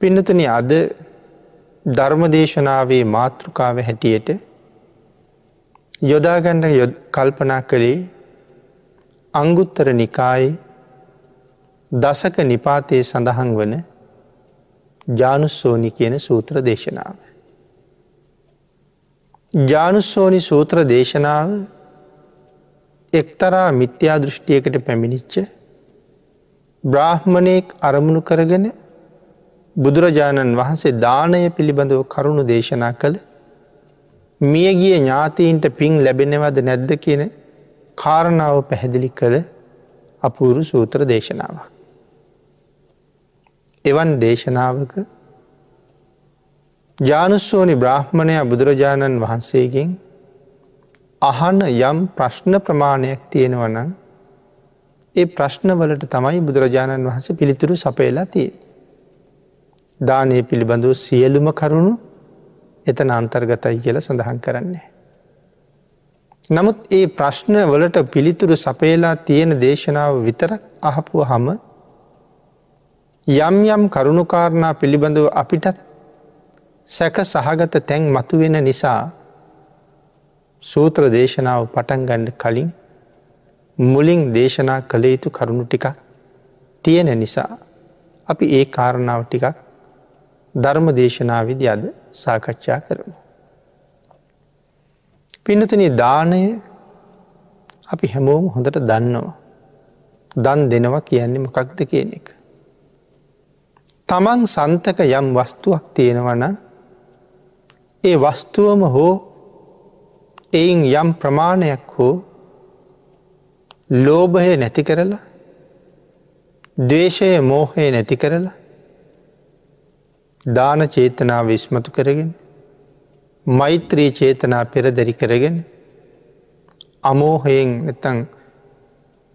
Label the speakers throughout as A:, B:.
A: පින්නතුන අද ධර්මදේශනාවේ මාතෘකාව හැටියට යොදාගන්න කල්පනා කළේ අංගුත්තර නිකායි දසක නිපාතයේ සඳහන් වන ජානුස්සෝනි කියන සූත්‍ර දේශනාව. ජානුස්සෝනි සූත්‍ර දේශනාව එක්තරා මිත්‍යා දෘෂ්ටියකට පැමිණිච්ච බ්‍රාහ්මණයෙක් අරමුණු කරගෙන බුදුරජාණන් වහන්සේ දානය පිළිබඳව කරුණු දේශනා කළ මියගිය ඥාතීන්ට පින් ලැබෙනවද නැද්ද කියන කාරණාව පැහැදිලි කළ අපූරු සූත්‍ර දේශනාවක්. එවන් දේශනාවක ජානුස්සෝනි බ්‍රාහ්මණය බුදුරජාණන් වහන්සේගෙන් අහන්න යම් ප්‍රශ්න ප්‍රමාණයක් තියෙනවනම් ඒ ප්‍රශ්නවලට තමයි බුදුරජාණන් වහන්සේ පිළිතුරු සපයලා තිය. දානය පිළිබඳව සියලුම කරුණු එතන අන්තර්ගතයි කියල සඳහන් කරන්නේ. නමුත් ඒ ප්‍රශ්න වලට පිළිතුරු සපේලා තියෙන දේශනාව විතර අහපුුව හම යම් යම් කරුණුකාරණා පිළිබඳව අපිටත් සැක සහගත තැන් මතුවෙන නිසා සූත්‍ර දේශනාව පටන් ගණ්ඩ කලින් මුලින් දේශනා කළ යුතු කරුණු ටිකක් තියෙන නිසා අපි ඒ කාරණාව ටිකක් ධර්ම දේශනාවිදි අද සාකච්ඡා කරමු. පිනතුන දානය අපි හැමෝම හොඳට දන්නවා. දන් දෙනවා කියන්නේ මොකක්ද කියන එක. තමන් සන්තක යම් වස්තුවක් තියෙනවන ඒ වස්තුවම හෝ එයින් යම් ප්‍රමාණයක් හෝ ලෝභය නැති කරලා දේශය මෝහය නැති කරලා දාන චේතනාව විස්මතු කරගෙන මෛත්‍රී චේතනා පෙරදැරි කරගෙන අමෝහයෙන් නැතං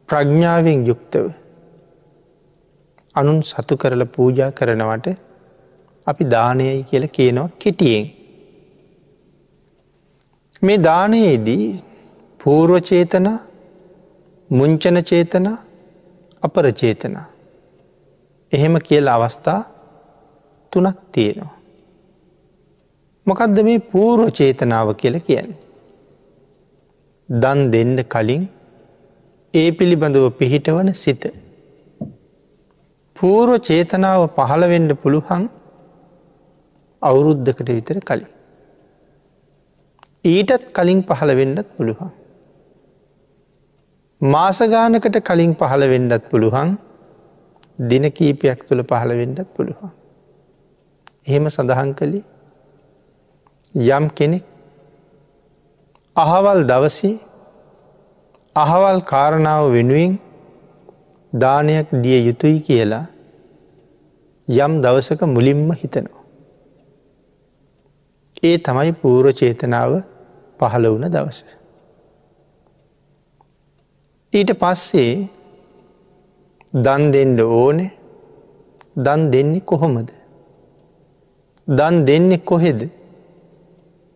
A: ප්‍රඥ්ඥාවෙන් යුක්තව අනුන් සතු කරල පූජා කරනවට අපි දානයයි කියල කියනවා කෙටියෙන්. මේ දානයේදී පූර්වචේතන මුංචන චේතන අපර චේතන එහෙම කියල අවස්ථා තුනක් තියෙනවා. මොකදද මේ පූර්ව චේතනාව කියල කියන්නේ. දන් දෙන්න කලින් ඒ පිළිබඳව පිහිටවන සිත. පූර්ව චේතනාව පහළවෙඩ පුළුහන් අවුරුද්ධකට විතර කලින්. ඊටත් කලින් පහළ වෙන්නත් පුළුවන්. මාසගානකට කලින් පහළ වෙන්නත් පුළුවන් දින කීපයක් තුළ පහළ වෙන්නත් පුළුවන්. එහෙම සඳහන් කළේ යම් කෙනෙක් අහවල් දවසේ අහවල් කාරණාව වෙනුවෙන් දානයක් දිය යුතුයි කියලා යම් දවසක මුලින්ම හිතනවා. ඒ තමයි පූර්ව චේතනාව පහළ වුණ දවස. ඊට පස්සේ දන් දෙන්ඩ ඕනෙ දන් දෙන්නේ කොහොමද. දන් දෙන්නේ කොහෙද.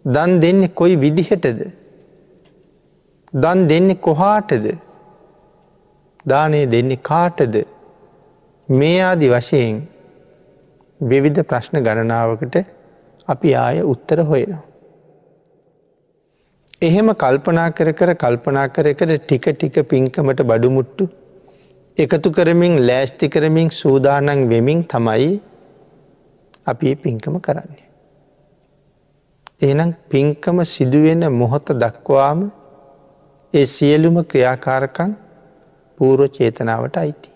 A: දන් දෙන්නේ කොයි විදිහටද. දන් දෙන්නේ කොහාටද. දානය දෙන්නේ කාටද. මේ ආදි වශයෙන් විවිධ ප්‍රශ්න ගණනාවකට අපි ආය උත්තර හොයනවා. එහෙම කල්පනා කර කර කල්පනා කර කර ටික ටික පින්කමට බඩුමුට්ටු එකතු කරමින් ලෑස්ති කරමින් සූදානන් වෙමින් තමයි අපි පින්කම කරන්නේ. එනම් පින්කම සිදුවෙන මොහොත දක්වාම ඒ සියලුම ක්‍රියාකාරකන් පූර්ව චේතනාවට අයිති.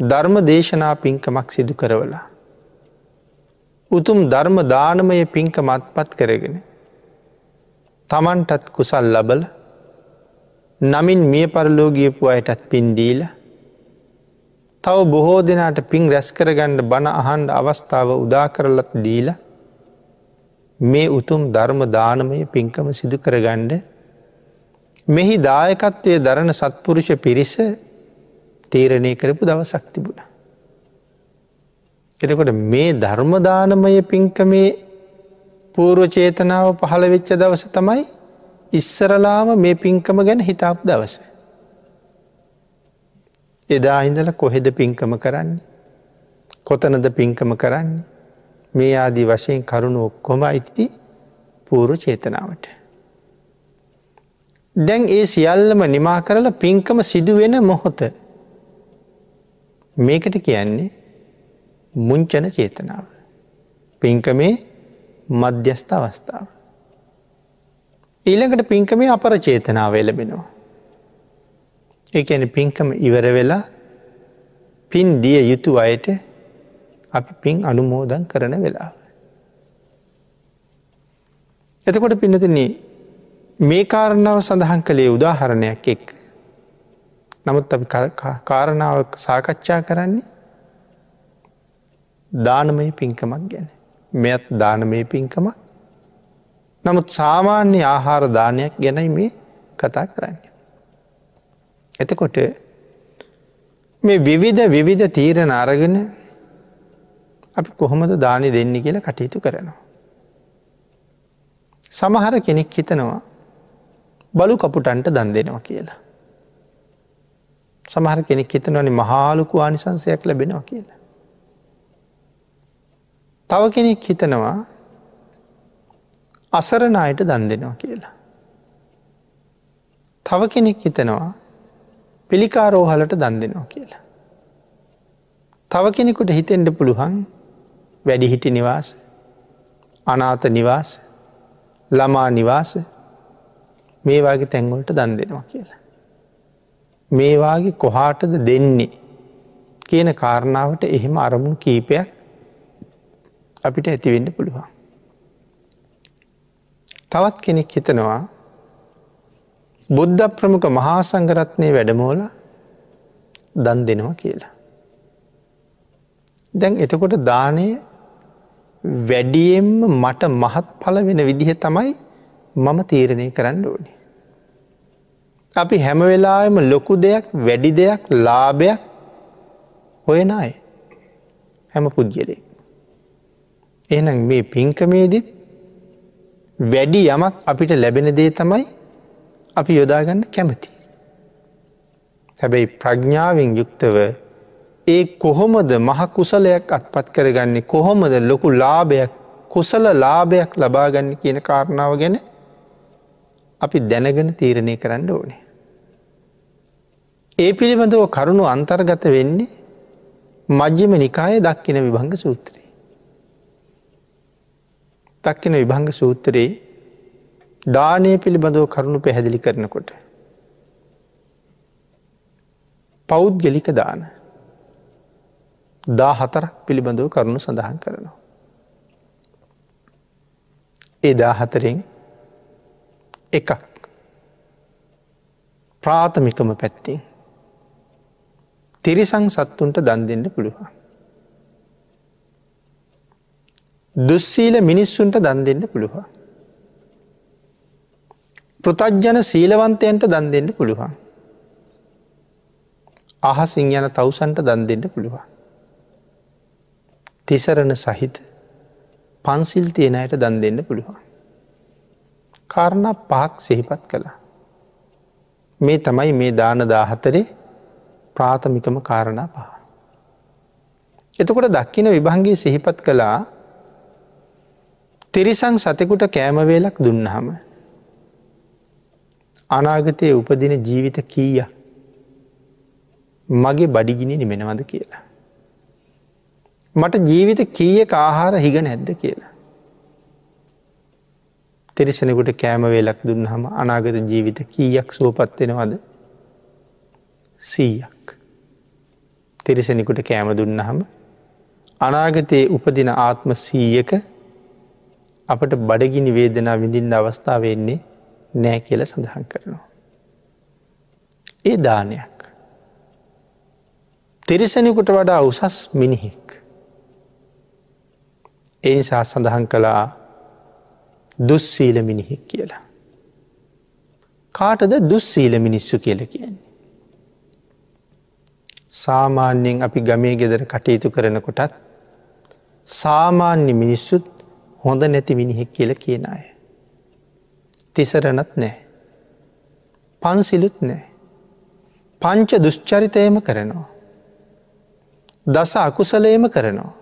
A: ධර්ම දේශනා පින්කමක් සිදු කරවලා. උතුම් ධර්ම දානමය පින්ක මත්පත් කරගෙන. තමන්ටත් කුසල් ලබල නමින් මිය පරලෝගියපු අයටත් පින්දීල තව බොහෝ දෙනාට පින් රැස්කරගණ්ඩ බණ අහන්ඩ අවස්ථාව උදා කරලත් දීල මේ උතුම් ධර්ම දානමය පින්කම සිදු කරගණ්ඩ මෙහි දායකත්වය දරණ සත්පුරුෂ පිරිස තීරණය කරපු දවසක් තිබුණ. එතකොට මේ ධර්මදානමය පින්කමේ පූර්ව චේතනාව පහළ වෙච්ච දවස තමයි ඉස්සරලාම මේ පින්කම ගැන හිතාපු දවස. එදා හිඳල කොහෙද පින්කම කරන්නේ. කොතනද පින්කම කරන්නේ මේ ආදී වශයෙන් කරුණු ඔක්කොම අයිති පූරු චේතනාවට. දැන් ඒ සියල්ලම නිමා කරලා පින්කම සිදුවෙන මොහොත මේකට කියන්නේ මුංචන චේතනාව. පින්කමේ මධ්‍යස්ථ අවස්ථාව. ඊළඟට පින්කමේ අපර චේතනාව එලබෙනවා. ඒඇන පින්කම ඉවර වෙලා පින් දිය යුතු අයට අපි පින් අනුමෝදන් කරන වෙලාව. එතකොට පිනතින මේ කාරණාව සඳහන් කළේ උදාහරණයක් එක් නමුත් අපි කාරණාව සාකච්ඡා කරන්නේ දානමය පින්කමක් ගැන මෙත් දානමය පින්කමක් නමුත් සාමාන්‍ය ආහාර දානයක් ගැනයි මේ කතා කරන්න. එතකොට මේ විවිධ විවිධ තීරණ අරගෙන අපි කොහොමද දානි දෙන්න කියලා කටයුතු කරනවා. සමහර කෙනෙක් හිතනවා බලු කපුටන්ට දන් දෙනවා කියලා. සමහර කෙනෙක් හිතනවනි මහාලුකු ආනිසංසයක් ලැබෙනවා කියලා. තව කෙනෙක් හිතනවා අසරණ අයට දන් දෙනවා කියලා. තව කෙනෙක් හිතනවා පිළිකාරෝහලට දන් දෙනවා කියලා. තව කෙනෙකුට හිතෙන්ට පුළුවන් වැඩිහිටි නිවාස අනාත නිවාස ළමා නිවාස මේවාගේ තැන්ගොලට දන් දෙනවා කියලා. මේවාගේ කොහාටද දෙන්නේ කියන කාරණාවට එහෙම අරමුණු කීපයක් අපිට ඇතිවෙන්න පුළුවන්. තවත් කෙනෙක් හිතනවා බුද්ධ ප්‍රමුඛ මහා සංගරත්නය වැඩමෝල දන් දෙනවා කියලා. දැන් එතකොට දානය වැඩියෙන්ම මට මහත් පල වෙන විදිහ තමයි මම තීරණය කරන්න ඕනේ. අපි හැම වෙලාම ලොකු දෙයක් වැඩි දෙයක් ලාභයක් හොයන අය හැම පුද්ගලෙක්. එහනම් මේ පින්කමේදිත් වැඩි යමක් අපිට ලැබෙන දේ තමයි අපි යොදාගන්න කැමති. හැබැයි ප්‍රඥාවෙන් යුක්තව ඒ කොහොමද මහ කුසලයක් අත්පත් කරගන්නේ කොහොමද ලොකු ලාභයක් කුසල ලාභයක් ලබාගන්න කියන කාරණාව ගැන අපි දැනගෙන තීරණය කරන්න ඕනේ. ඒ පිළිබඳව කරුණු අන්තර්ගත වෙන්නේ මජ්්‍යම නිකාය දක්කින විභංග සූත්‍රයේ. දක්කින විභංග සූත්‍රයේ දානය පිළිබඳව කරුණු පැහැදිලි කරනකොට. පෞද්ගලික දාන දා හතරක් පිළිබඳව කරුණු සඳහන් කරනවා. එදා හතරෙන් එකක් ප්‍රාථමිකම පැත්තිෙන් තිරිසං සත්තුන්ට දන් දෙන්න පුළුවන්. දුස්සීල මිනිස්සුන්ට දන් දෙන්න පුළුවන්. පෘතජ්ජන සීලවන්තයන්ට දන් දෙන්න පුළුවන්. අහසිං යන තවසන්ට දන් දෙන්න පුළුවන්. තිසරණ සහිත පන්සිල් තියෙනයට දන් දෙන්න පුළුවන්. කාරණ පහක් සෙහිපත් කළා. මේ තමයි මේ දාන දාහතරේ ප්‍රාථමිකම කාරණා පහ. එතකොට දක්කින විභංගේ සිහිපත් කළා තිරිසං සතෙකුට කෑමවේලක් දුන්නහම. අනාගතය උපදින ජීවිත කීය මගේ බඩිගිනි නිමෙනවද කියලා. මට ජීවිත කීය ආහාර හිග නැද්ද කියලා. තිරිසෙනෙකුට කෑමවේලක් දුන්න හම අනාගත ජීවිත කීයක් සුවපත්වෙනවද සීයක්. තිරිසෙනෙකුට කෑම දුන්නහම අනාගතයේ උපදින ආත්ම සීයක අපට බඩගිනි වේදනා විඳින්න අවස්ථාව වෙන්නේ නෑ කියල සඳහන් කරනවා. ඒ දානයක්. තිරිසෙනෙකුට වඩා උසස් මිනිහෙක්. එනිසා සඳහන් කළා දුස්සීල මිනිහෙක් කියලා. කාටද දුස්සීල මිනිස්සු කියල කියන්නේ. සාමාන්‍යයෙන් අපි ගමේ ගෙදර කටයුතු කරනකොටත් සාමාන්‍ය මිනිස්සුත් හොඳ නැති මිනිහෙක් කියල කියන අය. තිසරණත් නෑ. පන්සිලුත් නෑ. පංච දුෂ්චරිතයම කරනවා. දස අකුසලේම කරනවා.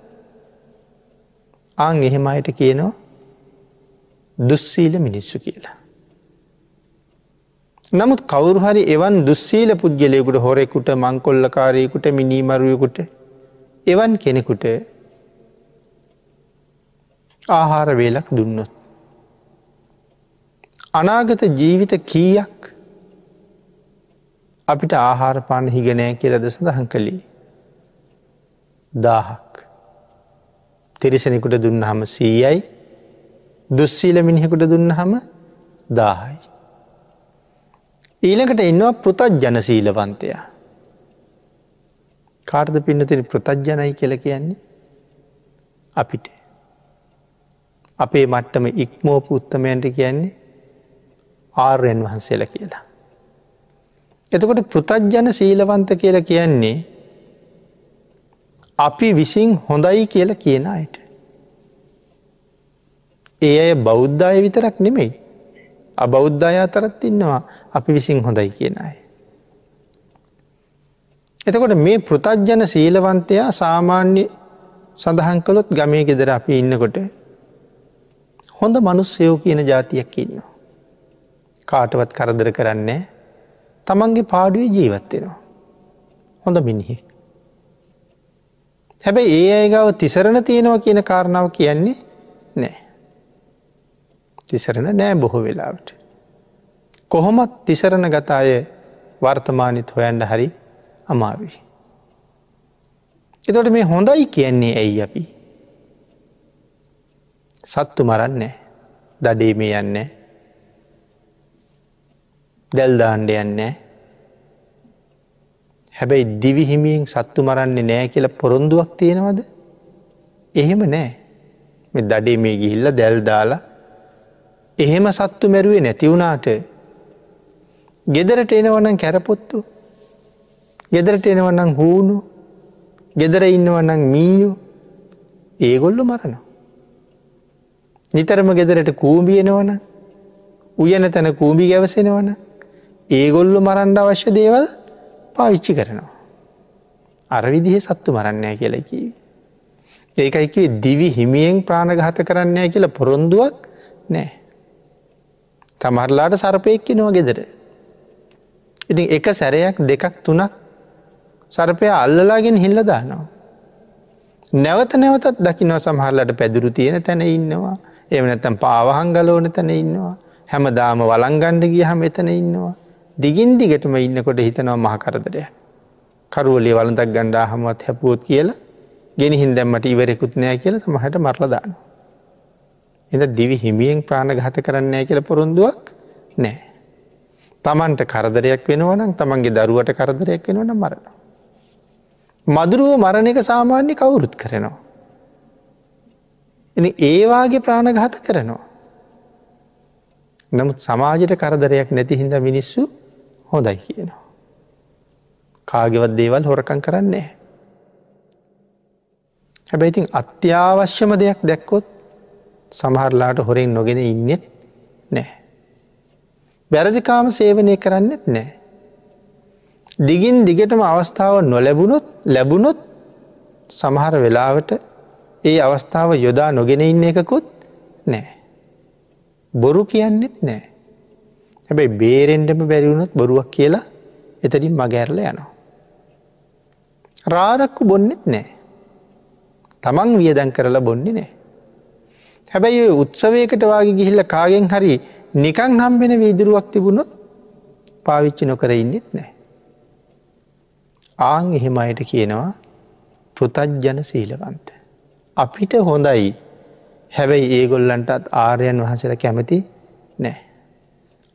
A: අං එහෙම අයට කියනවා දුස්සීල මිනිස්සු කියලා. නමුත් කවුරු හරි එවන් දුස්සීල පුද්ගලයකුට හොරෙකුට මංකොල්ලකාරයකුට මිනීමරුවකුට එවන් කෙනෙකුට ආහාර වේලක් දුන්නොත්. අනාගත ජීවිත කීයක් අපිට ආහාරපාන හිගනෑ කියලද සඳහන් කළේ. දාහක්. තිරිසනෙකුට දුන්න හම සීයයි දුස්සීල මිනිහෙකුට දුන්න හම දාහයි. ඊළකට එන්නවා පෘතත් ජනසීලවන්තයා. කාර්ද පින්නතින ප්‍රතජ්ජනයි කියල කියන්නේ අපිට. අපේ මට්ටම ඉක්මෝප උත්තමයන්ට කියන්නේ ආර්යන් වහන්සේල කියලා. එතකොට පෘතජ්ජන සීලවන්ත කියල කියන්නේ අපි විසින් හොඳයි කියලා කියන අයට. ඒ අය බෞද්ධය විතරක් නෙමෙයි. අබෞද්ධය අතරත් ඉන්නවා අපි විසින් හොඳයි කියන අය. එතකොට මේ පෘතජ්ජන සීලවන්තයා සාමාන්‍ය සඳහන් කළොත් ගමේ ගෙදර අපි ඉන්නකොට හොඳ මනුස්සයෝ කියන ජාතියක් ඉන්නවා. කාටවත් කරදර කරන්නේ තමන්ගේ පාඩුවේ ජීවත්වෙනවා. හොඳ මිනිහෙක්. හැබැයි ඒ අයගාව තිසරණ තියෙනවා කියන කාරණාව කියන්නේ නෑ. තිසරණ නෑ බොහෝ වෙලාවට. කොහොමත් තිසරණ ගතාය වර්තමානිත් හොයන්ඩ හරි අමාරුයි. එතොට මේ හොඳයි කියන්නේ ඇයි අපි. සත්තු මරන්නේ දඩේ මේ යන්නේ දැල්දාන්ඩ යන්නේ. හැබැයි දිවිහිමියෙන් සත්තු මරන්නේ නෑ කියල පොරොන්දුවක් තියෙනවද? එහෙම නෑ. මෙ දඩේ මේ ගිහිල්ල දැල්දාලා එහෙම සත්තු මැරුවේ නැතිවුණාට ගෙදරට එනවනම් කැරපොත්තු ගෙදරට එනවනම් හූුණු ගෙදර ඉන්නවනම් මීයෝ ඒගොල්ලු මරණ. නිතරම ගෙදරට කූම්බියනවන උයන තැන කූම්බි ගැවසෙනවන ඒගොල්ලු මරන්ඩ අවශ්‍ය දේවල් පාවිච්චි කරනවා. අරවිදිහ සත්තු මරන්නෑ කියලා කිවී. ඒකයිකේ දිවි හිමියෙන් ප්‍රාණගහත කරන්නෑ කියලා පොරොන්දුවක් නෑ. තමරලාට සරපයෙක්කි නොව ගෙදර. ඉතින් එක සැරයක් දෙකක් තුනක් සර්පය අල්ලලාගෙන හිල්ල දානවා. නැවත නැවතත් දකිනව සමහරලට පැදුරු තියෙන තැන ඉන්නවා එම නැත්තම් පාවහන් ගලෝන තැන ඉන්නවා හැම දාම වලංගණ්ඩ ගිය හම එතන ඉන්නවා දිගින් දිගටම ඉන්නකොට හිතනවා මහකරදරය කරුවලේ වලඳක් ගණ්ඩා හමත් හැපුවොත් කියලා ගෙනහින් දැම්මට ඉවරෙකුත් නෑ කියල මහට මරලදාන. එද දිවි හිමියෙන් ප්‍රාණ ගහත කරන්නෑ කියල පොරොන්දුවක් නෑ. තමන්ට කරදරයක් වෙනවනම් තමන්ගේ දරුවට කරදරයක් වෙනවන මරණ. මදුරුව මරණ එක සාමාන්‍ය කවුරුත් කරනවා. එ ඒවාගේ ප්‍රාණඝාත කරනවා. නමුත් සමාජයට කරදරයක් නැති හින්ද මිනිස්සු හොඳයි කියනවා. කාගෙවත් දේවල් හොරකං කරන්නේ. හැබැයිතින් අත්‍යවශ්‍යම දෙයක් දැක්කොත් සමහරලාට හොරෙන් නොගෙන ඉන්නෙත් නෑ. බැරදිකාම සේවනය කරන්නෙත් නෑ. දිගින් දිගටම අවස්ථාව නොලැබුණොත් ලැබුණොත් සමහර වෙලාවට ඒ අවස්ථාව යොදා නොගෙන ඉන්න එකකුත් නෑ. බොරු කියන්නෙත් නෑ. හැබැයි බේරෙන්ඩම බැරිවුණොත් බොරුවක් කියලා එතරින් මගැරල යනවා. රාරක්කු බොන්නෙත් නෑ. තමන් වියදැන් කරලා බොන්නේ නෑ. හැබැයි උත්සවයකට වගේ ගිහිල්ල කාගෙන් හරි නිකං හම්බෙන වීදුරුවක් තිබුණොත් පාවිච්චි නොකර ඉන්නෙත් නෑ. ආං එහෙම අයට කියනවා පෘතජ්ජන සීලවන්ත. අපිට හොඳයි හැබැයි ඒගොල්ලන්ටත් ආර්යන් වහසල කැමති නෑ.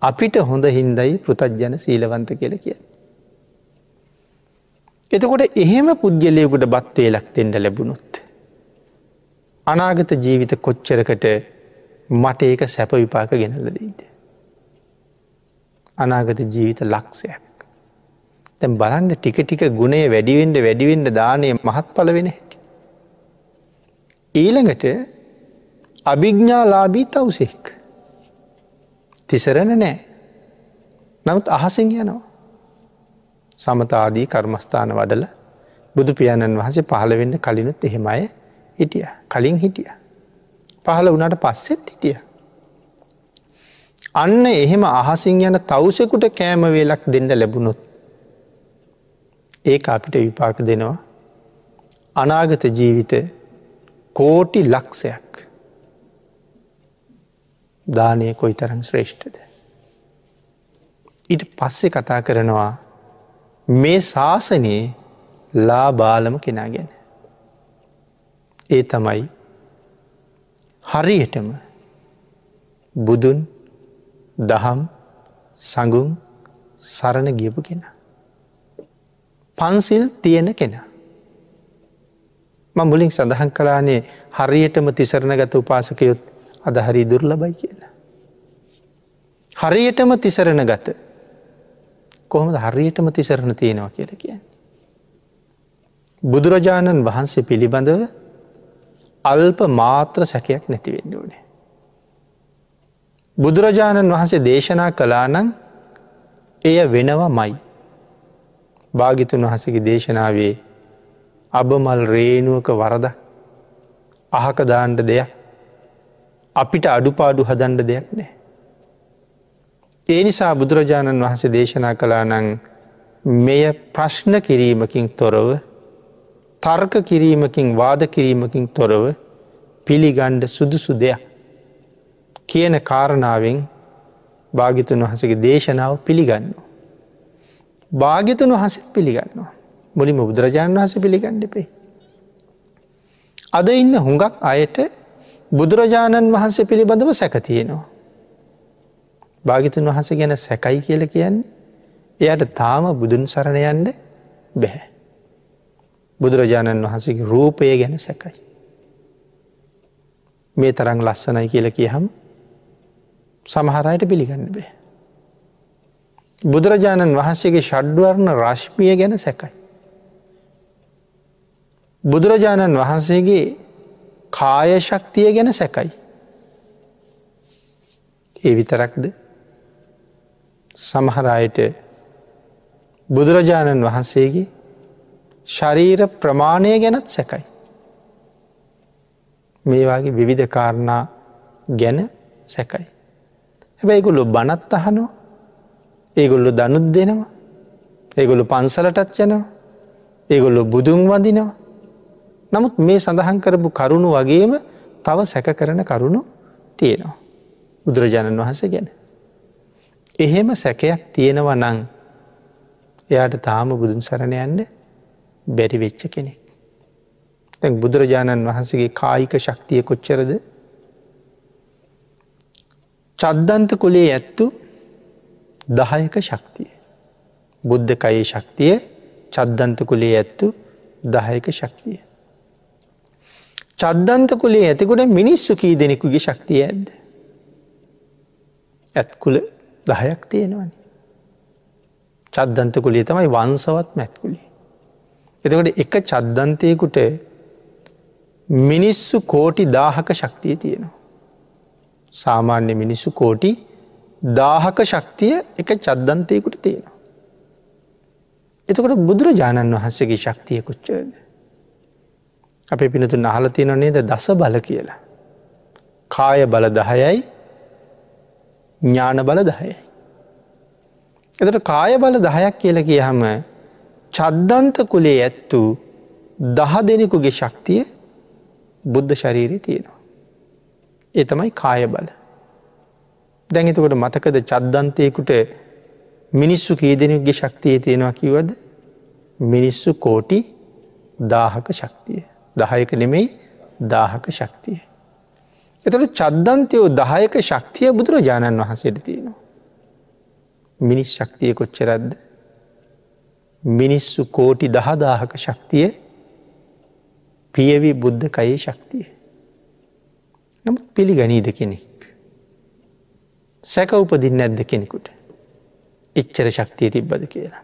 A: අපිට හොඳ හින්දයි පෘතජ්ජන සීලවන්ත කියල කිය. එතකොට එහෙම පුද්ගලයකුට බත්වේලක් තෙන්ඩ ලැබුණොත්. අනාගත ජීවිත කොච්චරකට මට ඒක සැප විපාක ගෙනල්ලදීද. අනාගත ජීවිත ලක්ෂයක්. තැම් බලන්න ටික ටික ගුණේ වැඩිවෙන්ඩ වැඩිවෙන්ඩ දානය මහත් පල වෙන හැටි. ඊළඟට අභිග්ඥාලාබී තවසෙක්. තිසරණ නෑ. නමුත් අහසින් යනවා. සමතාදී කර්මස්ථාන වඩල බුදු පියාණන් වහසේ පහළ වෙන්න කලිනුත් එහෙමයි හිටිය කලින් හිටිය. පහළ වනාට පස්සෙත් හිටිය. අන්න එහෙම අහසින් යන තවසෙකුට කෑම වේලක් දෙන්න ලැබුණොත් ඒ අපිට විපාක දෙනවා අනාගත ජීවිත කෝටි ලක්ෂයක් දානය කොයි තරම් ශ්‍රේෂ්ඨද. ඉට පස්සෙ කතා කරනවා මේ ශාසනයේ ලා බාලම කෙනාගෙන. ඒ තමයි හරියටම බුදුන් දහම් සඟුම් සරණ ගියපු කෙන. පන්සිල් තියෙන කෙනා. ම මුලින් සඳහන් කලානේ හරියටම තිසරණ ගත උපාසකයොත් අදහරි දුර්ලබයි කියලා. හරියටම තිසරණ ගත කොහොමද හරියටම තිසරණ තියෙනවා කියල කියන්නේ. බුදුරජාණන් වහන්සේ පිළිබඳව අල්ප මාත්‍ර සැකයක් නැතිවෙන්න ඕනේ. බුදුරජාණන් වහන්සේ දේශනා කලානං එය වෙනවා මයි. භාගිතුන් වහසගේ දේශනාවේ අබමල් රේනුවක වරද අහක දාණ්ඩ දෙයක් අපිට අඩුපාඩු හදන්ඩ දෙයක් නෑ. ඒ නිසා බුදුරජාණන් වහන්සේ දේශනා කලා නං මෙය ප්‍රශ්න කිරීමකින් තොරව තර්ක කිරීමකින් වාද කිරීමකින් තොරව පිළිගණ්ඩ සුදුසු දෙයක් කියන කාරණාවෙන් භාගිතුන් වහසගේ දේශනාව පිළිගන්න. භාගිතුන් වහසත් පිළිගන්නවා. මුලිම බුදුරජාණන් වහස පිළිගණ්ඩපේ. අද ඉන්න හුඟක් අයට බුදුරජාණන් වහන්සේ පිළිබඳව සැකතියෙනවා. භාගිතුන් වහස ගැන සැකයි කියල කියන්නේ එයට තාම බුදුන් සරණයන්ට බැහැ. බුදුරජාණන් වහන්සේගේ රූපය ගැන සැකයි. මේ තරං ලස්සනයි කියල කියහම් සමහරයට පිළිගන්න බෑ. බුදුරජාණන් වහන්සේගේ ෂඩ්වර්ණ රශ්මිය ගැන සැකයි. බුදුරජාණන් වහන්සේගේ කාය ශක්තිය ගැන සැකයි. ඒ විතරක්ද සමහරයට බුදුරජාණන් වහන්සේගේ ශරීර ප්‍රමාණය ගැනත් සැකයි. මේවාගේ විවිධ කාරණා ගැන සැකයි. හැබැයිගොල්ලො බනත් අහනවා ඒගොල්ලො දනුත් දෙනවා ඒගොල්ලු පන්සලටත් යනවා ඒගොල්ලො බුදුන් වදිනවා නමුත් මේ සඳහන් කරපු කරුණු වගේම තව සැක කරන කරුණු තියෙනවා. බුදුරජාණන් වහස ගැන. එහෙම සැකයක් තියෙනව නං එයාට තාම බුදුන් සරණයන්ට බැරි වෙච්ච කෙනෙක්. තැන් බුදුරජාණන් වහන්සගේ කායික ශක්තිය කොච්චරද චද්දන්ත කොලේ ඇත්තු දහයක ශක්තිය. බුද්ධ කයේ ශක්තිය චද්දන්ත කුලේ ඇත්තු දහයක ශක්තිය. චද්දන්ත කුලේ ඇතිකුට මිනිස්සු කී දෙනෙකුගේ ශක්තිය ඇද්ද. ඇත්කුල දහයක් තියෙනවනි. චද්දන්ත කුලේ තමයි වන්සවත් මැත්කුලේ. එතකට එක චද්දන්තයකුට මිනිස්සු කෝටි දාහක ශක්තිය තියෙනවා. සාමාන්‍ය මිනිස්සු කෝටි දාහක ශක්තිය එක චද්දන්තයකුට තියෙනවා. එතකොට බුදුරජාණන් වහන්සේගේ ශක්තිය කොච්චරද. අපේ පිනතු නහල තියෙන නේද දස බල කියලා. කාය බල දහයයි ඥාන බල දහයයි. එතට කාය බල දහයක් කියල කිය හම චද්දන්ත කුලේ ඇත්තු දහ දෙනෙකුගේ ශක්තිය බුද්ධ ශරීරී තියෙනවා. ඒ තමයි කාය බල. දැඟතකොට මතකද චද්දන්තයකුට මිනිස්සු කීදෙනෙක්ගේ ශක්තිය තියෙනවා කිවද මිනිස්සු කෝටි දාහක ශක්තිය. දහයක නෙමෙයි දාහක ශක්තිය. එතට චද්දන්තයෝ දහයක ශක්තිය බුදුරජාණන් වහසට තියෙනවා. මිනිස් ශක්තිය කොච්චරද්ද මිනිස්සු කෝටි දහදාහක ශක්තිය පියවි බුද්ධ කයේ ශක්තිය. නමුත් පිළිගනීද කෙනෙක්. සැක උපදින්න ඇද්ද කෙනෙකුට. එච්චර ශක්තිය තිබ්බද කියලා.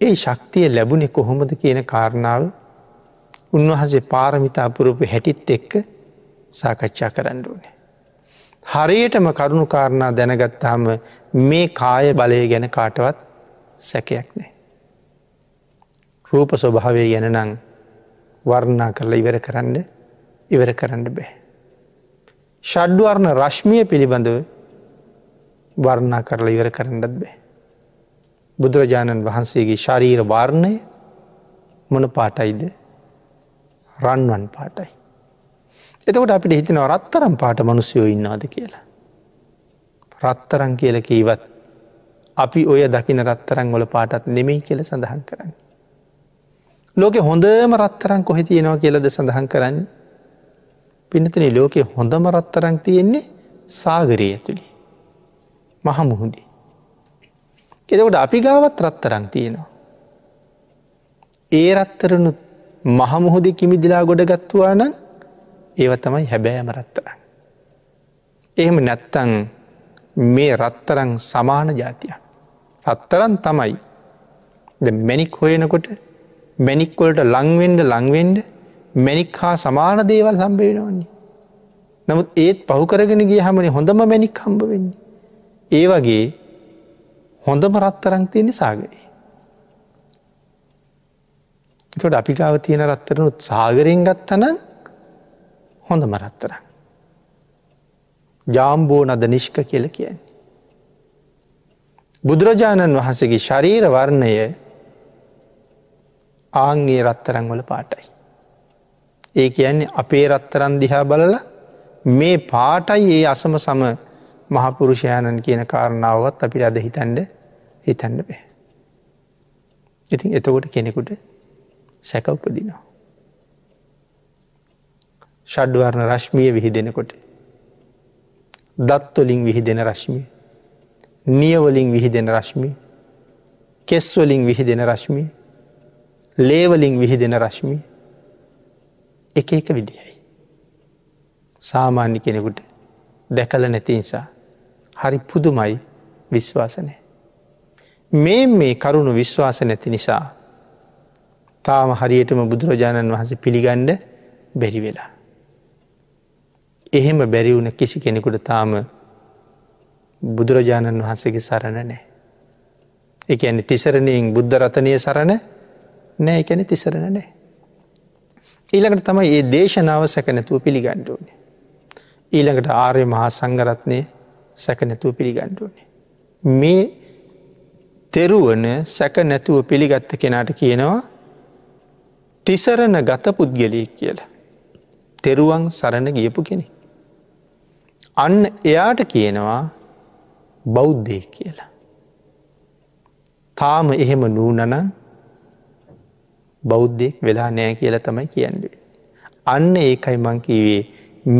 A: ඒ ශක්තිය ලැබුණෙ කොහොමද කියන කාරණාව උන්වහසේ පාරමිතා පුරුපු හැටිත් එක්ක සාකච්ඡා කරන්න ඕනේ. හරියටම කරුණු කාරණා දැනගත්තාම මේ කාය බලය ගැන කාටවත් සැකයක් නෑ. රූප ස්වභාවය ගැන නං වර්ණා කරලා ඉවර කරන්න ඉවර කරන්න බෑ. ෂඩ්වර්ණ රශ්මිය පිළිබඳව වර්ණා කරලා ඉවර කරන්නත් බෑ. බුදුරජාණන් වහන්සේගේ ශරීර වර්ණය මොන පාටයිද රන්වන් පාටයි. එතකොට අපිට හිතන රත්තරම් පාට මනුස්යෝ ඉන්නාද කියලා. රත්තරං කියල කීවත් අපි ඔය දකින රත්තරං වල පාටත් නෙමෙයි කියල සඳහන් කරන්න. ලෝකෙ හොඳම රත්තරං කොහෙ තියෙනවා කියලද සඳහන් කරන්න. පිනතන ලෝකෙ හොඳම රත්තරං තියෙන්නේ සාගරය ඇතුළි. මහමුහුදී. එතකොට අපි ගාවත් රත්තරං තියෙනවා. ඒ රත්තරනුත් මහමුහුදි කිමිදිලා ගොඩ ගත්තුවා නම් ඒව තමයි හැබෑම රත්තරං. එහෙම නැත්තං මේ රත්තරං සමාන ජාතිය. රත්තරන් තමයි මැනික් හොයනකොට මැනික්වලට ලංවෙන්ඩ ලංවෙන්ඩ මැනික් හා සමාන දේවල් හම්බේෙනවන්නේ. නමුත් ඒත් පහුකරගෙන ගිය හමන හොඳම මැනික් හම්බ වෙන්නේ. ඒ වගේ හොඳම රත්තරං තියෙන සාගරයේ. එතොට අපිකාව තියෙන රත්තරනුත් සාගරයෙන් ගත්තනන් හොඳ මරත්තරන්. ජාම්බෝ නද නිෂ්ක කියල කියන්නේ. බුදුරජාණන් වහන්සේගේ ශරීර වර්ණය ආංගේ රත්තරං වල පාටයි. ඒ කියන්නේ අපේ රත්තරන් දිහා බලල මේ පාටයි ඒ අසම සම මහපුරුෂයාණන් කියන කාරණාවත් අපිට අද හිතන්ඩ හිතන්න බෑ. ඉතින් එතකොට කෙනෙකුට සැක උපදිනවා. ෂඩ්වර්ණ රශ්මිය විහිදෙනකොට. දත්වලින් විහිදෙන රශ්මිය. නියවලින් විහිදෙන රශ්මිය. කෙස්වලින් විහිදෙන රශ්මිය. ලේවලින් විහිදෙන රශ්මිය. එක එක විදිහයි. සාමාන්‍ය කෙනෙකුට දැකල නැති නිසා හරි පුදුමයි විශ්වාසනය. මේ මේ කරුණු විශ්වාස නැති නිසා තාම හරියටම බුදුරජාණන් වහස පිළිගණ්ඩ බැරි වෙලා. එහෙම බැරිවුණ කිසි කෙනෙකුට තාම බුදුරජාණන් වහන්සේගේ සරණ නෑ. එක ඇනි තිසරණයෙන් බුද්ධ රතනය සරණ නෑ එකැන තිසරණ නෑ. ඊළඟට තමයි ඒ දේශනාව සැකනැතුව පිළිගණ්ඩුවනේ. ඊළඟට ආර්ය මහා සංගරත්නය සැකනැතුව පිළිගණ්ඩුවනේ. මේ තෙරුවන සැක නැතුව පිළිගත්ත කෙනාට කියනවා තිසරණ ගත පුද්ගලයෙක් කියලා. තෙරුවන් සරණ ගියපු කෙනෙ. අන්න එයාට කියනවා බෞද්ධය කියලා. තාම එහෙම නූනනං බෞද්ධයෙක් වෙලා නෑ කියල තමයි කියන්නුවේ. අන්න ඒකයි මංකිවේ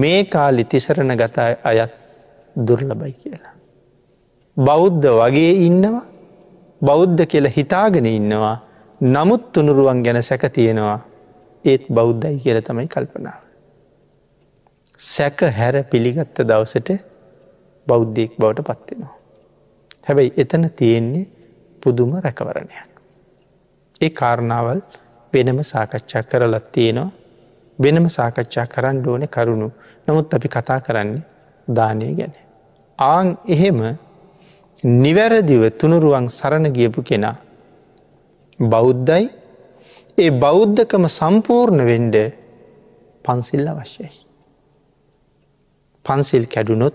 A: මේ කාලි තිසරණ ගත අයත් දුර්ලබයි කියලා. බෞද්ධ වගේ ඉන්නවා බෞද්ධ කියලා හිතාගෙන ඉන්නවා නමුත් තුනුරුවන් ගැන සැක තියෙනවා ඒත් බෞද්ධයි කියල තමයි කල්පනාව. සැක හැර පිළිගත්ත දවසට බෞද්ධයෙක් බවට පත්වෙනවා. හැබැයි එතන තියෙන්නේ පුදුම රැකවරණයක්. ඒ කාරණාවල් වෙනම සාකච්ඡා කරලත් තියෙනවා වෙනම සාකච්ඡා කරන්න ඕන කරුණු නමුත් අපි කතා කරන්නේ දානය ගැන. ආං එහෙම නිවැරදිව තුනුරුවන් සරණ ගියපු කෙනා බෞද්ධයි ඒ බෞද්ධකම සම්පූර්ණ වෙන්ඩ පන්සිල් අවශ්‍යයි. පන්සිල් කැඩුනොත්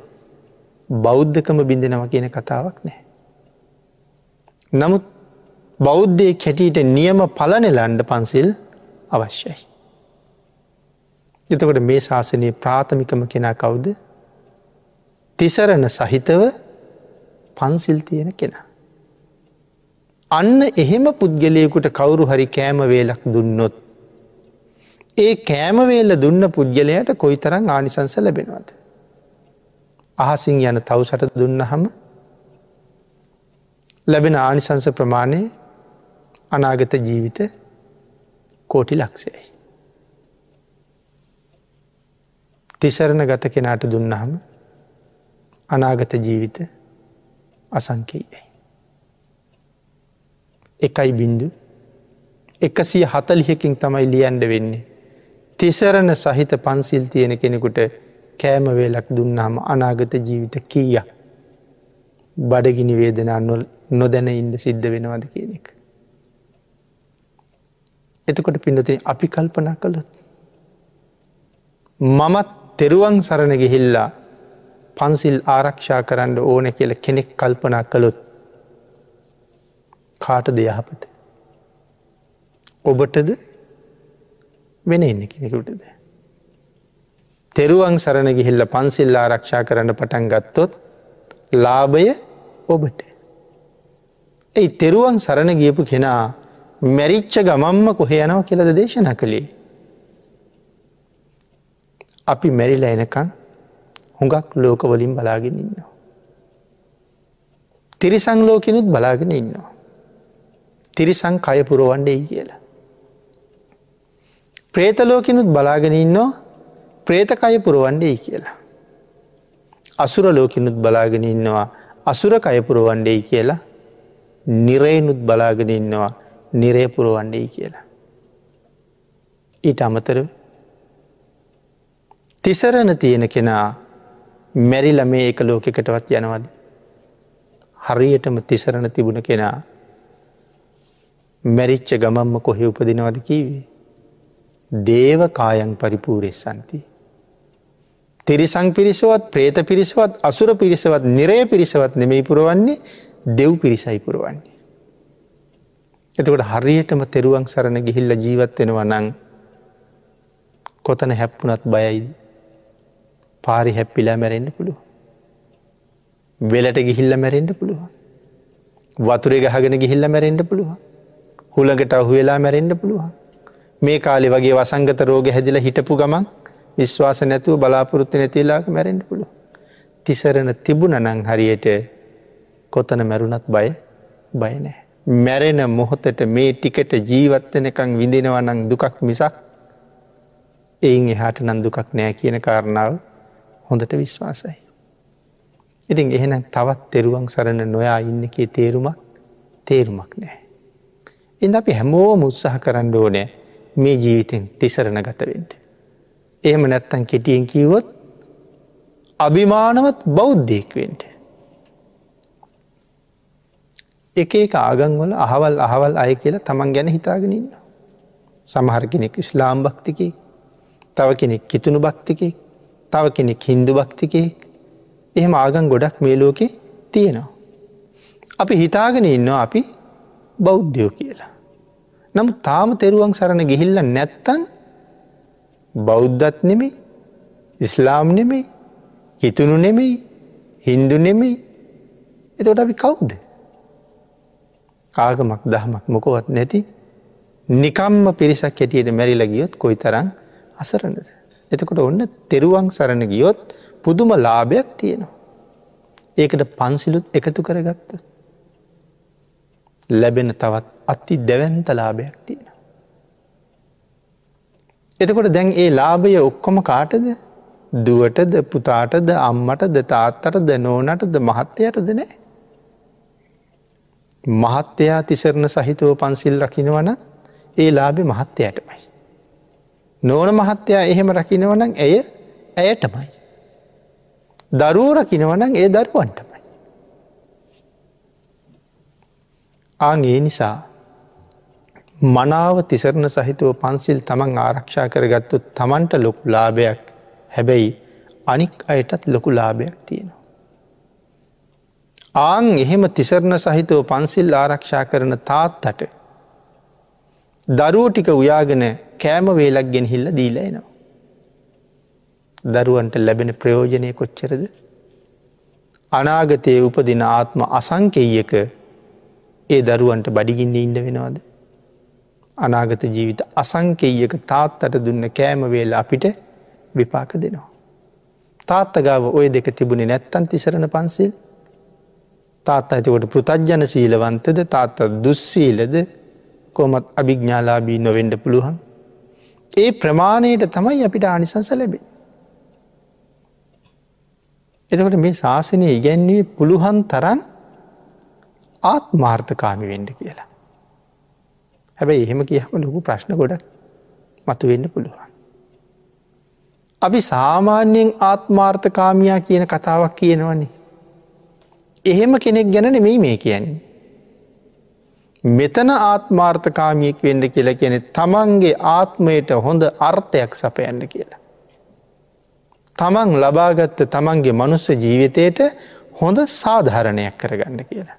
A: බෞද්ධකම බිඳෙනව කියන කතාවක් නෑ. නමුත් බෞද්ධය කැටීට නියම පලනෙලන්ඩ පන්සිල් අවශ්‍යයි. එතකොට මේ ශාසනයේ ප්‍රාථමිකම කෙනා කවුද තිසරණ සහිතව පන්සිල් තියෙන කෙනා. අන්න එහෙම පුද්ගලයකුට කවුරු හරි කෑමවේලක් දුන්නොත්. ඒ කෑමවේල්ල දුන්න පුද්ගලයට කොයි තරං ආනිසංස ලැබෙනවද. අහසින් යන තවසට දුන්න හම ලැබෙන ආනිසංස ප්‍රමාණය අනාගත ජීවිත කෝටි ලක්ෂයයි. තිසරණ ගත කෙනාට දුන්නහම අනාගත ජීවිත අසංකේයයි. එකයි බින්දු එකසිය හතලිහකින් තමයි ලියන්ඩ වෙන්නේ. තිසරණ සහිත පන්සිල් තියෙන කෙනෙකුට කෑමවේලක් දුන්නාම අනාගත ජීවිත කීය බඩගිනි වේදනා නොදැන ඉන්ද සිද්ධ වෙනවද කියන එක. එතකොට පිඩතින අපි කල්පනා කළොත්. මමත් තෙරුවන් සරණ ගිහිල්ලා පන්සිල් ආරක්ෂා කරන්න ඕන කියල කෙනෙක් කල්පනා කළොත් කාට දෙයහපත. ඔබටද වෙන එන්න කෙනෙකුටද. තෙරුවන් සරණ ගිහිල්ල පන්සිල් ආරක්ෂා කරන්න පටන් ගත්තොත් ලාභය ඔබට. ඇයි තෙරුවන් සරණ ගියපු කෙනා මැරිච්ච ගමම්ම කොහෙ යනව කියලද දේශන කළේ. අපි මැරිලා එනකං හුඟක් ලෝකවලින් බලාගෙන ඉන්නවා. තිරිසං ලෝකෙනුත් බලාගෙන ඉන්නවා. තිරිසං කය පුරුවන්ඩෙයි කියලා. ප්‍රේතලෝකෙනුත් බලාගෙන ඉන්නවා ප්‍රේතකය පුරුවන්ඩෙයි කියලා. අසුර ලෝකෙනුත් බලාගෙන ඉන්නවා අසුර කයපුරුවන්ඩෙයි කියලා නිරේනුත් බලාගෙන ඉන්නවා නිරේපුරුවන්ඩෙයි කියලා. ඊට අමතර තිසරණ තියෙන කෙනා මැරිල මේ එක ලෝකෙකටවත් යනවද. හරියටම තිසරණ තිබුණ කෙනා මැරිච්ච ගමම්ම කොහෙ උපදිනවද කීවේ. දේව කායන් පරිපූරෙස්සන්ති. තිරිසං පිරිසවත් ප්‍රේත පිරිසවත් අසුර පිරිසවත් නිරය පිරිසවත් නෙමෙයි පුරුවන්නේ දෙව් පිරිසයි පුරුවන්නේ. එතකොට හරියටම තෙරුවන් සරණ ගිහිල්ල ජීවත්වෙනවා නං කොතන හැප්පුනත් බයයිද. පාරි හැප්පිලා මැරෙන්න්න පුළුව. වෙලට ගිහිල්ල මැරෙන්ඩ පුළුව. වතුරේ ගහගෙන ගිහිල්ල මැරෙන්ඩ පුළුව. හුළඟට අහු වෙලා මැරෙන්ඩ පුළුව. මේ කාලෙ වගේ වසංගත රෝග හැදිල හිටපු ගමන් විශ්වාස නැතුව බලාපොරොත්තු නැතිලාක මැරෙන්ඩ පුළුව. තිසරණ තිබුණ නං හරියට කොතන මැරුණත් බය බයනෑ. මැරෙන මොහොතට මේ ටිකට ජීවත්වනකං විඳිනවනං දුකක් මිසක් එයින් එහාට නන් දුකක් නෑ කියන කාරණාව හොඳට විශ්වාසයි. ඉතින් එහෙන තවත් තෙරුවන් සරණ නොයා ඉන්නකේ තේරුමක් තේරුමක් නෑ. එඳ අපි හැමෝම උත්සාහ කරන්න ඕනෑ මේ ජීවිතෙන් තිසරණ ගතවෙන්ට. එහෙම නැත්තන් කෙටියෙන් කිවොත් අභිමානවත් බෞද්ධයෙක්වෙන්ට. එක එක ආගංවල අහවල් අහවල් අය කියලා තමන් ගැන හිතාගෙනන්න. සමහර කෙනෙක් ඉස්ලාම් භක්තිකේ තව කෙනෙක් කිතුුණු භක්තිකේ තව කෙනෙක් හින්දු භක්තිකේ එහෙම ආගන් ගොඩක් මේ ලෝකෙ තියෙනවා. අපි හිතාගෙන ඉන්නවා අපි බෞද්ධයෝ කියලා. නම් තාම තෙරුවන් සරණ ගිහිල්ල නැත්තන් බෞද්ධත් නෙමෙයි ඉස්ලාම් නෙමෙයි හිතුණු නෙමෙයි හින්දු නෙමෙයි එතොට අපි කවුද. කාගමක් දහමක් මොකොවත් නැති නිකම්ම පිරිසක් හැටියට මැරිල ගියොත් කොයි තරං අසරණද. එතකොට ඔන්න තෙරුවන් සරණ ගියොත් පුදුම ලාභයක් තියෙනවා. ඒකට පන්සිලුත් එකතු කරගත්ත. ලැබෙන තවත් අති දැවන්ත ලාභයක් තියෙන. එතකොට දැන් ඒ ලාභය ඔක්කොම කාටද දුවටද පුතාටද අම්මටද තාත්තටද නෝනටද මහත්තයටද නෑ. මහත්තයා තිසරණ සහිතව පන්සිල් රකිනවන ඒ ලාබෙ මහත්තයටමයි. නෝන මහත්තයා එහෙම රකිනවනං ඇය ඇයටමයි. දරුව රකිනවනං ඒ දරුවන්ටමයි. ආං ඒ නිසා මනාව තිසරණ සහිතුව පන්සිල් තමන් ආරක්ෂා කරගත්තු තමන්ට ලොකු ලාභයක් හැබැයි අනික් අයටත් ලොකු ලාභයක් තියෙනවා. ආං එහෙම තිසරණ සහිතව පන්සිල් ආරක්ෂා කරන තාත්තට දරුව ටික උයාගෙන කෑම වේලක් ගෙන හිල්ල දීල එනවා. දරුවන්ට ලැබෙන ප්‍රයෝජනය කොච්චරද. අනාගතය උපදින ආත්ම අසංකෙයක ඒ දරුවන්ට බඩිගින්න ඉන්න වෙනවාද. අනාගත ජීවිත අසංකෙයක තාත්තට දුන්න කෑම වේල අපිට විපාක දෙනවා. තාත්තගාව ඔය දෙක තිබුණේ නැත්තන් තිසරණ පන්සිල් තාත් අතකොට පෘතජ්ජන සීලවන්තද තාත්ත දුස්සීලද කොමත් අභිග්ඥාලාබී නොවෙන්ඩ පුළුවන්. ඒ ප්‍රමාණයට තමයි අපිට ආනිසංස ලැබේ. එතකට මේ ශාසනය ඉගැන්වේ පුළුවන් තරන් ආත්මාර්ථකාමි වෙන්ඩ කියලා. හැබැයි එහෙම කියහම ලොකු ප්‍රශ්න ගොඩක් මතු වෙන්න පුළුවන්. අපි සාමාන්‍යයෙන් ආත්මාර්ථකාමයා කියන කතාවක් කියනවන්නේ. එහෙම කෙනෙක් ගැන නෙමෙයි මේ කියන්නේ. මෙතන ආත්මාර්ථකාමියෙක් වෙන්න කියලා කියන තමන්ගේ ආත්මයට හොඳ අර්ථයක් සපයන්න කියලා. තමන් ලබාගත්ත තමන්ගේ මනුස්ස ජීවිතයට හොඳ සාධහරණයක් කරගන්න කියලා.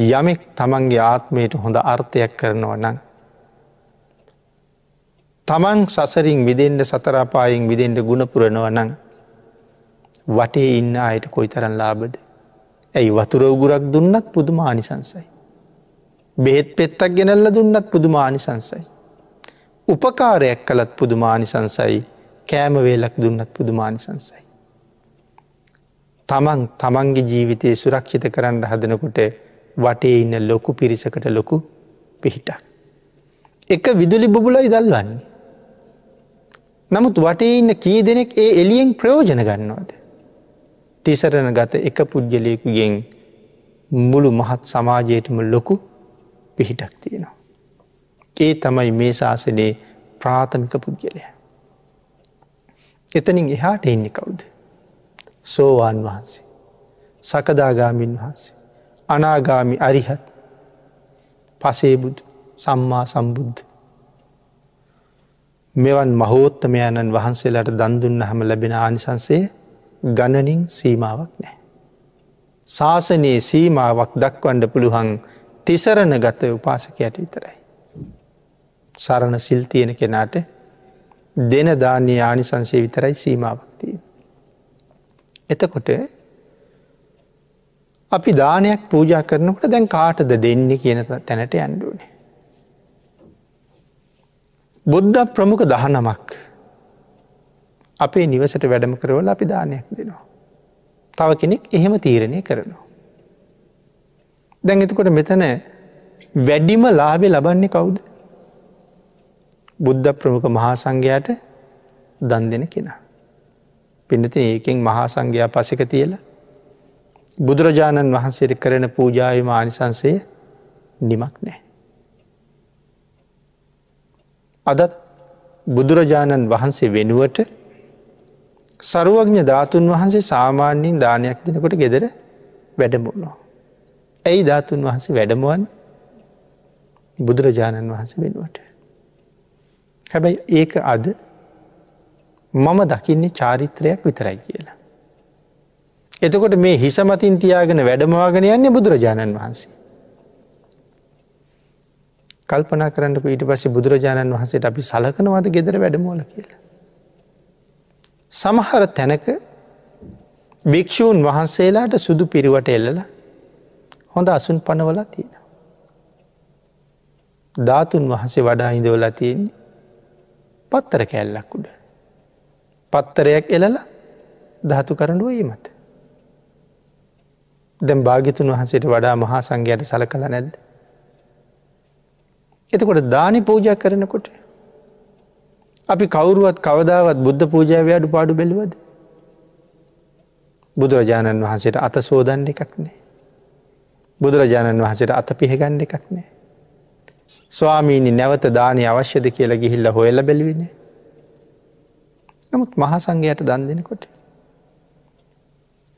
A: යමෙක් තමන්ගේ ආත්මයට හොඳ අර්ථයක් කරනවා නම්. තමන් සසරින් විදෙන්ට සතරාපායෙන් විදෙන්ට ගුණපුරණව නං වටේ ඉන්න අයට කොයි තරන් ලාබද. ඇයි වතුර උගුරක් දුන්නත් පුදුමානිසංසයි. බෙහෙත් පෙත්තක් ගෙනල්ල දුන්නත් පුදුමානිසංසයි. උපකාරයක් කළත් පුදුමානිසංසයි කෑමවේලක් දුන්නත් පුදුමානිසංසයි. තමන් තමන්ගේ ජීවිතය සුරක්ෂිත කරන්න හදනකොට වටේ ඉන්න ලොකු පිරිසකට ලොකු පිහිට. එක විදුලි බොබුලයි දල්වන්නේ. නමුත් වටේ ඉන්න කී දෙනෙක් ඒ එලියෙන් ප්‍රයෝජන ගන්නවද. තිසරණ ගත එක පුද්ගලයකුගෙන් මුළු මහත් සමාජයටම ලොකු පිහිටක් තියෙනවා. ඒ තමයි මේ ශාසනයේ ප්‍රාථමික පුද්ගලය. එතනින් එහාට එන්නේ කවුද. සෝවාන් වහන්සේ. සකදාගාමින් වහන්සේ. අනාගාමි අරිහත් පසේබුදු සම්මා සම්බුද්ධ. මෙවන් මහෝත්තමයණන් වහන්සේලාට දන්දුන්න හම ලැබෙන ආනිසන්සේ ගණනින් සීමාවක් නෑ. ශාසනයේ සීමාවක් දක්වන්ඩ පුළුවන් තිසරණ ගත උපාසකයට විතරයි. සරණ සිල් තියෙන කෙනාට දෙන දානය ආනිසංශය විතරයි සීමාවක්තිය. එතකොට අපි දානයක් පූජා කරනකට දැන් කාටද දෙන්නේ කියන තැනට ඇන්ඩුවනේ. බුද්ධ ප්‍රමුඛ දහනමක් අපේ නිවසට වැඩම කරවල අපි දානයක් දෙනවා. තව කෙනෙක් එහෙම තීරණය කරනවා. දැන් එතකොට මෙතන වැඩිම ලාබෙ ලබන්නේ කවුද. බුද්ධ ප්‍රමුඛ මහා සංඝයාට දන් දෙන කෙනා. පිනති ඒකෙන් මහා සංඝයා පසික තියල බුදුරජාණන් වහන්සේට කරන පූජාව මානිසන්සය නිමක් නෑ. අදත් බුදුරජාණන් වහන්සේ වෙනුවට සරුවඥ ධාතුන් වහන්සේ සාමාන්‍යයෙන් දානයක් දෙනකොට ගෙදර වැඩමුණෝ. ඇයි ධාතුන් වහන්සේ වැඩමුවන් බුදුරජාණන් වහන්සේ වෙනුවට. හැබැයි ඒක අද මම දකින්නේ චාරිත්‍රයක් විතරයි කියලා. එතකොට මේ හිසමතින් තියාගෙන වැඩමවාගෙන යන්නේ බුදුරජාණන් වහන්සේ. කල්පනා කරන්නක ඊට පස්සේ බුදුරජාණන් වහන්සේට අපි සලකනවාද ගෙදර වැඩමෝල කියලා. සමහර තැනක භික්‍ෂූන් වහන්සේලාට සුදු පිරිවට එල්ලල හොඳ අසුන් පනවලා තියෙන. ධාතුන් වහසේ වඩා ඉඳවලා තියෙන්නේ පත්තර කැල්ලක් උඩ. පත්තරයක් එලල ධාතු කරඩුව ඒමත. දැම් භාගිතුන් වහන්සේට වඩා මහා සංඝයට සල කළ නැද්ද. එතකොට දානි පූජා කරනකොට අපි කවුරුවත් කවදාවත් බුද්ධ පූජාව අඩු පාඩු බැලුවද. බුදුරජාණන් වහන්සේට අත සෝදන්න එකක් නෑ. බුදුරජාණන් වහසට අත පිහගණ්ඩ එකක් නෑ. ස්වාමීණි නැවත දානය අවශ්‍යද කියලා ගිහිල්ල හොයල බැලිවෙන. නමුත් මහසංගයට දන් දෙනකොට.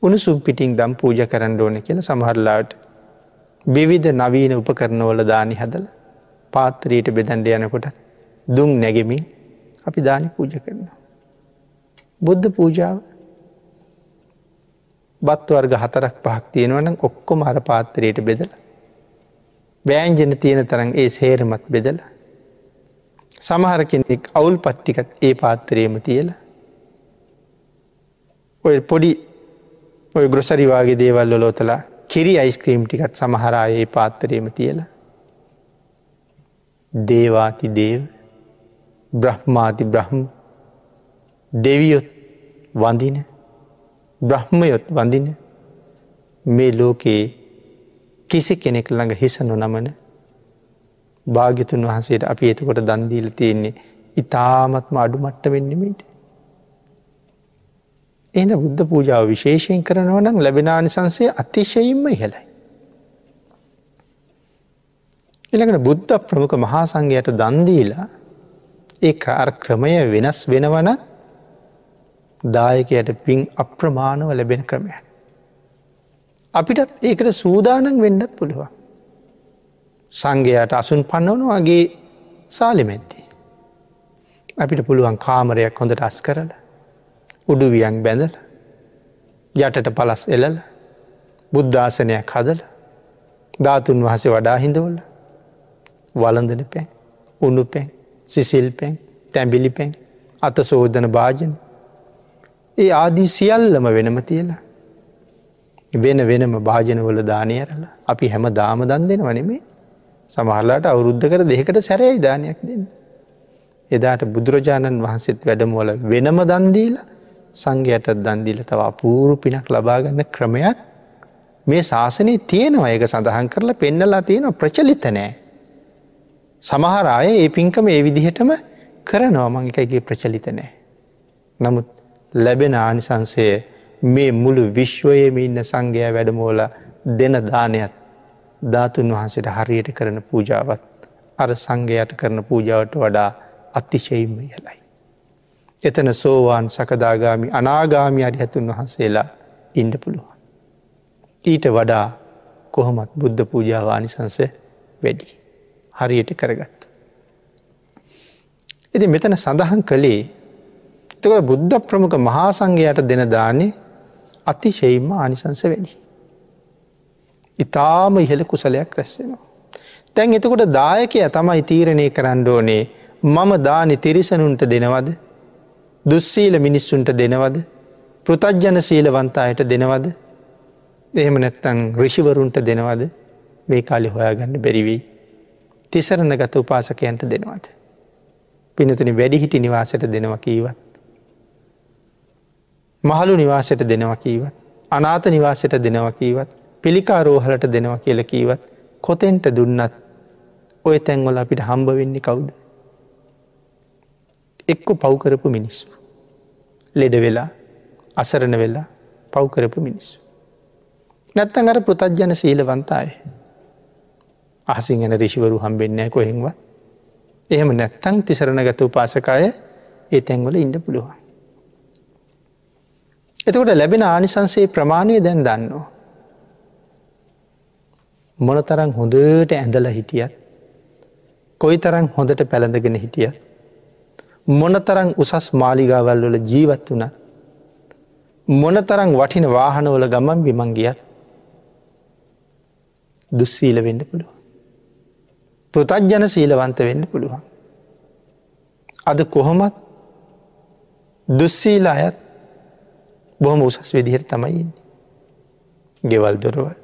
A: උණුසුම් පිටිං දම් පූජ කරන්න ඕන කියල සමහරලාට විවිධ නවීන උපකරනවල දානි හදල පාත්‍රයට බෙදන්ඩ යනකොට දුම් නැගෙමින් අපි දානි පූජ කරනවා. බුද්ධ පූජාව බත් වර්ග හතරක් පහක් තියෙනවනම් ඔක්කොම අර පාත්තරයට බෙදල. වෑන්ජන තියෙන තරන් ඒ සේරමත් බෙදල. සමහර කෙනෙක් අවුල් පට්ටිකත් ඒ පාත්තරයම තියල. ඔය පොඩි ඔය ග්‍රොසරිවාගේ දේවල් ලොතලා කිරි අයිස්ක්‍රීම් ටිකත් සමහරා ඒ පාත්තරයම තියල. දේවාති දේව බ්‍රහ්මාති බ්‍රහ්ම දෙවියොත් වඳින බ්‍රහ්මයොත් වඳින මේ ලෝකයේ කිසි කෙනෙක් ළඟ හිස නොනමන භාගිතුන් වහන්සේට අපි එතකොට දන්දීල තියෙන්නේ ඉතාමත්ම අඩු මට්ට වෙන්නමීට. එන බුද්ධ පූජාව විශේෂයෙන් කරනවනම් ලැබෙනානිසන්සේ අතිශයින්ම ඉහලයි. එළකට බුද්ධ ප්‍රමුඛ මහා සංඝයට දන්දීලා ඒ කාර් ක්‍රමය වෙනස් වෙනවන දායකයට පින් අප්‍රමාණව ලැබෙන ක්‍රමය. අපිටත් ඒකට සූදානන් වෙන්නත් පුළුවන්. සංඝයට අසුන් පන්නවනවාගේ සාලිමැත්ති. අපිට පුළුවන් කාමරයක් හොඳට අස් කරල උඩුවියන් බැඳල යටට පලස් එලල බුද්ධාසනයක් හදල ධාතුන් වහස වඩා හිඳවල වලඳන පැන් උුණු පැන් සිසිල් පැන් තැඹිලි පැන් අත සෝධන භාජන ඒ ආදී සියල්ලම වෙනම තියලා වෙන වෙනම භාජනවල දානයරලා අපි හැම දාම දන් දෙෙන වනෙමේ සමහරලාට අවුරුද්ධ කර දෙකට සැරයි දානයක් දෙන්න. එදාට බුදුරජාණන් වහන්සේත් වැඩමවල වෙනම දන්දීල සංඝයට දන්දිල තව අපූරු පිනක් ලබාගන්න ක්‍රමයක් මේ ශාසනයේ තියෙනවා ඒක සඳහන් කරලා පෙන්නලා තියෙන ප්‍රචලිත නෑ. සමහර අය ඒ පින්කම ඒ විදිහටම කරනවා මංකයිගේ ප්‍රචලිත නෑ. නමුත් ලැබෙන ආනිසංසය මේ මුළු විශ්වයම ඉන්න සංඝයා වැඩමෝල දෙන දානයත් ධාතුන් වහන්සට හරියට කරන පූජාවත් අර සංඝයට කරන පූජාවට වඩා අතිශයිම්ම යලයි. එතන සෝවාන් සකදාගාමි අනාගාමි අරිහතුන් වහන්සේලා ඉන්ඩ පුළුවන්. ඊට වඩා කොහොමත් බුද්ධ පූජාවානිසංස වැඩි. හරියට කරගත්ත. එති මෙතන සඳහන් කළේ එතකට බුද්ධ ප්‍රමුඛ මහාසංඝයට දෙන දානේ අතිශයිම්ම ආනිසංස වැඩි. ඉතාම ඉහළ කුසලයක් රැස්සෙනවා. තැන් එතකොට දායකය තමයි තීරණය කරන්න ඕනේ මම දානි තිරිසනුන්ට දෙනවද දුස්සීල මිනිස්සුන්ට දෙනවද පෘතජ්ජන සීලවන්තායට දෙනවද එහෙම නැත්තං රිෂිවරුන්ට දෙනවද මේ කාලි හොයාගන්න බැරිවී තිසරණ ගත උපාසකයන්ට දෙනවද. පිනතුනි වැඩිහිටි නිවාසයට දෙනව කීවත්. මහලු නිවාසයට දෙනව කීවත්. අනාත නිවාසයට දෙනව කීවත් පිළිකාරෝහලට දෙනව කියල කීවත් කොතෙන්ට දුන්නත් ඔය තැන්වල අපිට හම්බ වෙන්නේ කවුද. එක්කො පව්කරපු මිනිස්සු. ලෙඩ වෙලා අසරණ වෙලා පව්කරපු මිනිස්සු. නැත්තන් අර පෘතජ්ජන සීලවන්තාය. අහසින් ගැන රිෂිවරු හම්බෙන්නෑ කොහෙන්වත්. එහෙම නැත්තං තිසරණ ගත උපාසකාය ඒ තැන්වල ඉන්න පුළුවන්. එතකොට ලැබෙන ආනිසන්සේ ප්‍රමාණය දැන් දන්නවා. මොන තරං හොඳට ඇඳල හිටියත් කොයි තරං හොඳට පැළඳගෙන හිටිය මොන තරං උසස් මාලිගාවල් වල ජීවත් වුණ මොන තරං වටින වාහනවල ගමන් විමංගියත් දුස්සීල වෙන්න පුළුව. පෘතජ්ජන සීලවන්ත වෙන්න පුළුවන්. අද කොහොමත් දුස්සීල අයත් බොහොම උසස් විදිහයට තමයින්න. ගෙවල් දොරවල්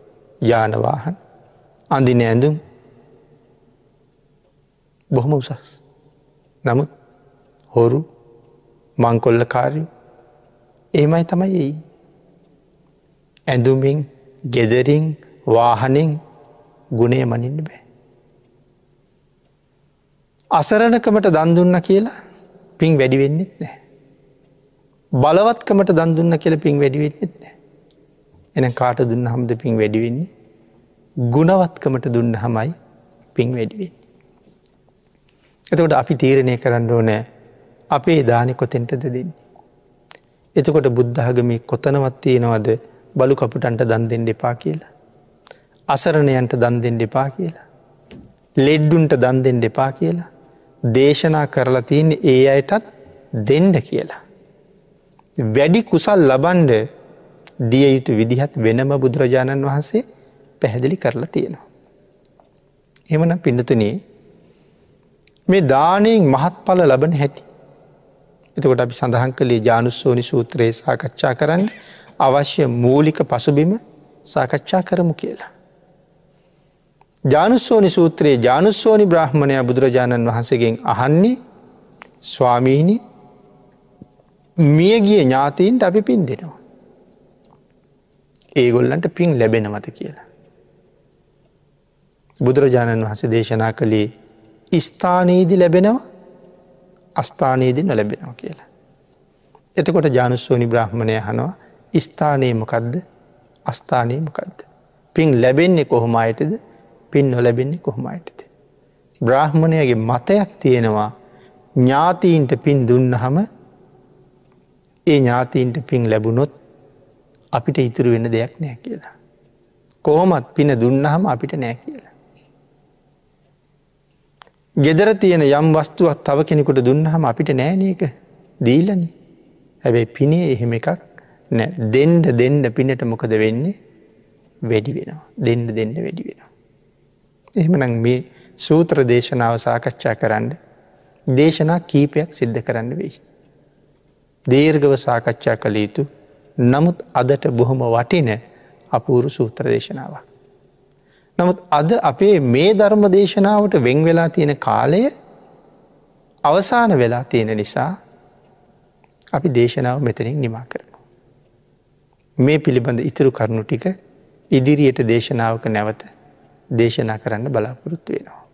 A: යානවාහන් අඳින ඇඳුම් බොහොම උසස්. නමුත් හොරු මංකොල්ල කාරයු ඒමයි තමයි එයි. ඇඳුමින් ගෙදරින් වාහනින් ගුණේ මනින්න බෑ. අසරණකමට දන්දුන්න කියලා පින් වැඩිවෙන්නෙත් නෑ. බලවත්කමට දන්දුන්න කියල පින් වැඩිවෙන්නෙත් නෑ. එන කාට දුන්න හම්ද පින් වැඩිවෙන්නේ ගුණවත්කමට දුන්න හමයි පින් වැඩිවෙන්. එතකොට අපි තීරණය කරන්න ඕනෑ අපේ දානෙ කොතෙන්ටද දෙන්නේ. එතකොට බුද්ධාගමි කොතනවත් තියෙනවද බලු කපුටන්ට දන් දෙෙන් දෙපා කියලා. අසරණයන්ට දන් දෙෙන් දෙපා කියලා. ලෙඩ්ඩුන්ට දන් දෙෙන් දෙපා කියලා. දේශනා කරලා තියන්නේ ඒ අයටත් දෙන්ඩ කියලා. වැඩි කුසල් ලබන්ඩ දිය යුතු විදිහත් වෙනම බුදුරජාණන් වහන්සේ පැහැදිලි කරලා තියෙනවා. එමන පිඩතුනේ මේ දානයෙන් මහත්ඵල ලබන හැටි. එතකොට අපි සඳහන් කළේ ජානුස්සෝනි සූත්‍රයේ සාකච්ඡා කරන්න අවශ්‍ය මූලික පසුබිම සාකච්ඡා කරමු කියලා. ජානුස්සෝනි සූත්‍රයේ ජානුස්සෝනි බ්‍රහ්මණය බුදුරජාණන් වහන්සේගෙන් අහන්නේ ස්වාමීණි මියගිය ඥාතීන්ට අපි පින් දෙනවා. ඒගොල්ලන්ට පින් ලැබෙනවත කියලා. බුදුරජාණන් වහස දේශනා කළේ ස්ථානයේදි ලැබෙනවා අස්ථානයේදි නොලැබෙනවා කියලා. එතකොට ජානුස්සෝනි බ්‍රහ්මණය හනවා ස්ථානය මොකක්ද අස්ථානය මොකක්ද. පින් ලැබෙන්නේ කොහොම අයටද පින් නොලැබෙන්නේ කොහොම අයටද. බ්‍රාහ්මණයගේ මතයක් තියෙනවා ඥාතීන්ට පින් දුන්න හම ඒ ඥාතීන්ට පින් ලැබුණොත් අපිට ඉතුරු වෙන දෙයක් නෑ කියලා. කොහොමත් පින දුන්නහම අපිට නෑ කියලා. ගෙදර තියෙන යම් වස්තුවක් තව කෙනෙකුට දුන්නහම අපිට නෑනක දීලන හැබැයි පිනේ එහෙම එකක් නෑ දෙන්ඩ දෙන්ඩ පිනට මොකද වෙන්නේ වැඩි වෙනවා දෙන්න දෙන්න වැඩි වෙනවා. එහෙමනම් මේ සූත්‍ර දේශනාව සාකච්ඡා කරන්න දේශනා කීපයක් සිද්ධ කරන්න වෙයි. දීර්ගව සාකච්ඡා කළ යුතු නමුත් අදට බොහොම වටින අපූරු සූත්‍ර දේශනාවක්. නමුත් අද අපේ මේ ධර්ම දේශනාවට වෙන් වෙලා තියෙන කාලය අවසාන වෙලා තියෙන නිසා අපි දේශනාව මෙතනින් නිමා කරමු. මේ පිළිබඳ ඉතුරු කරුණු ටික ඉදිරියට දේශනාවක නැවත දේශනා කරන්න බලාපොරොත්තු වෙනවා.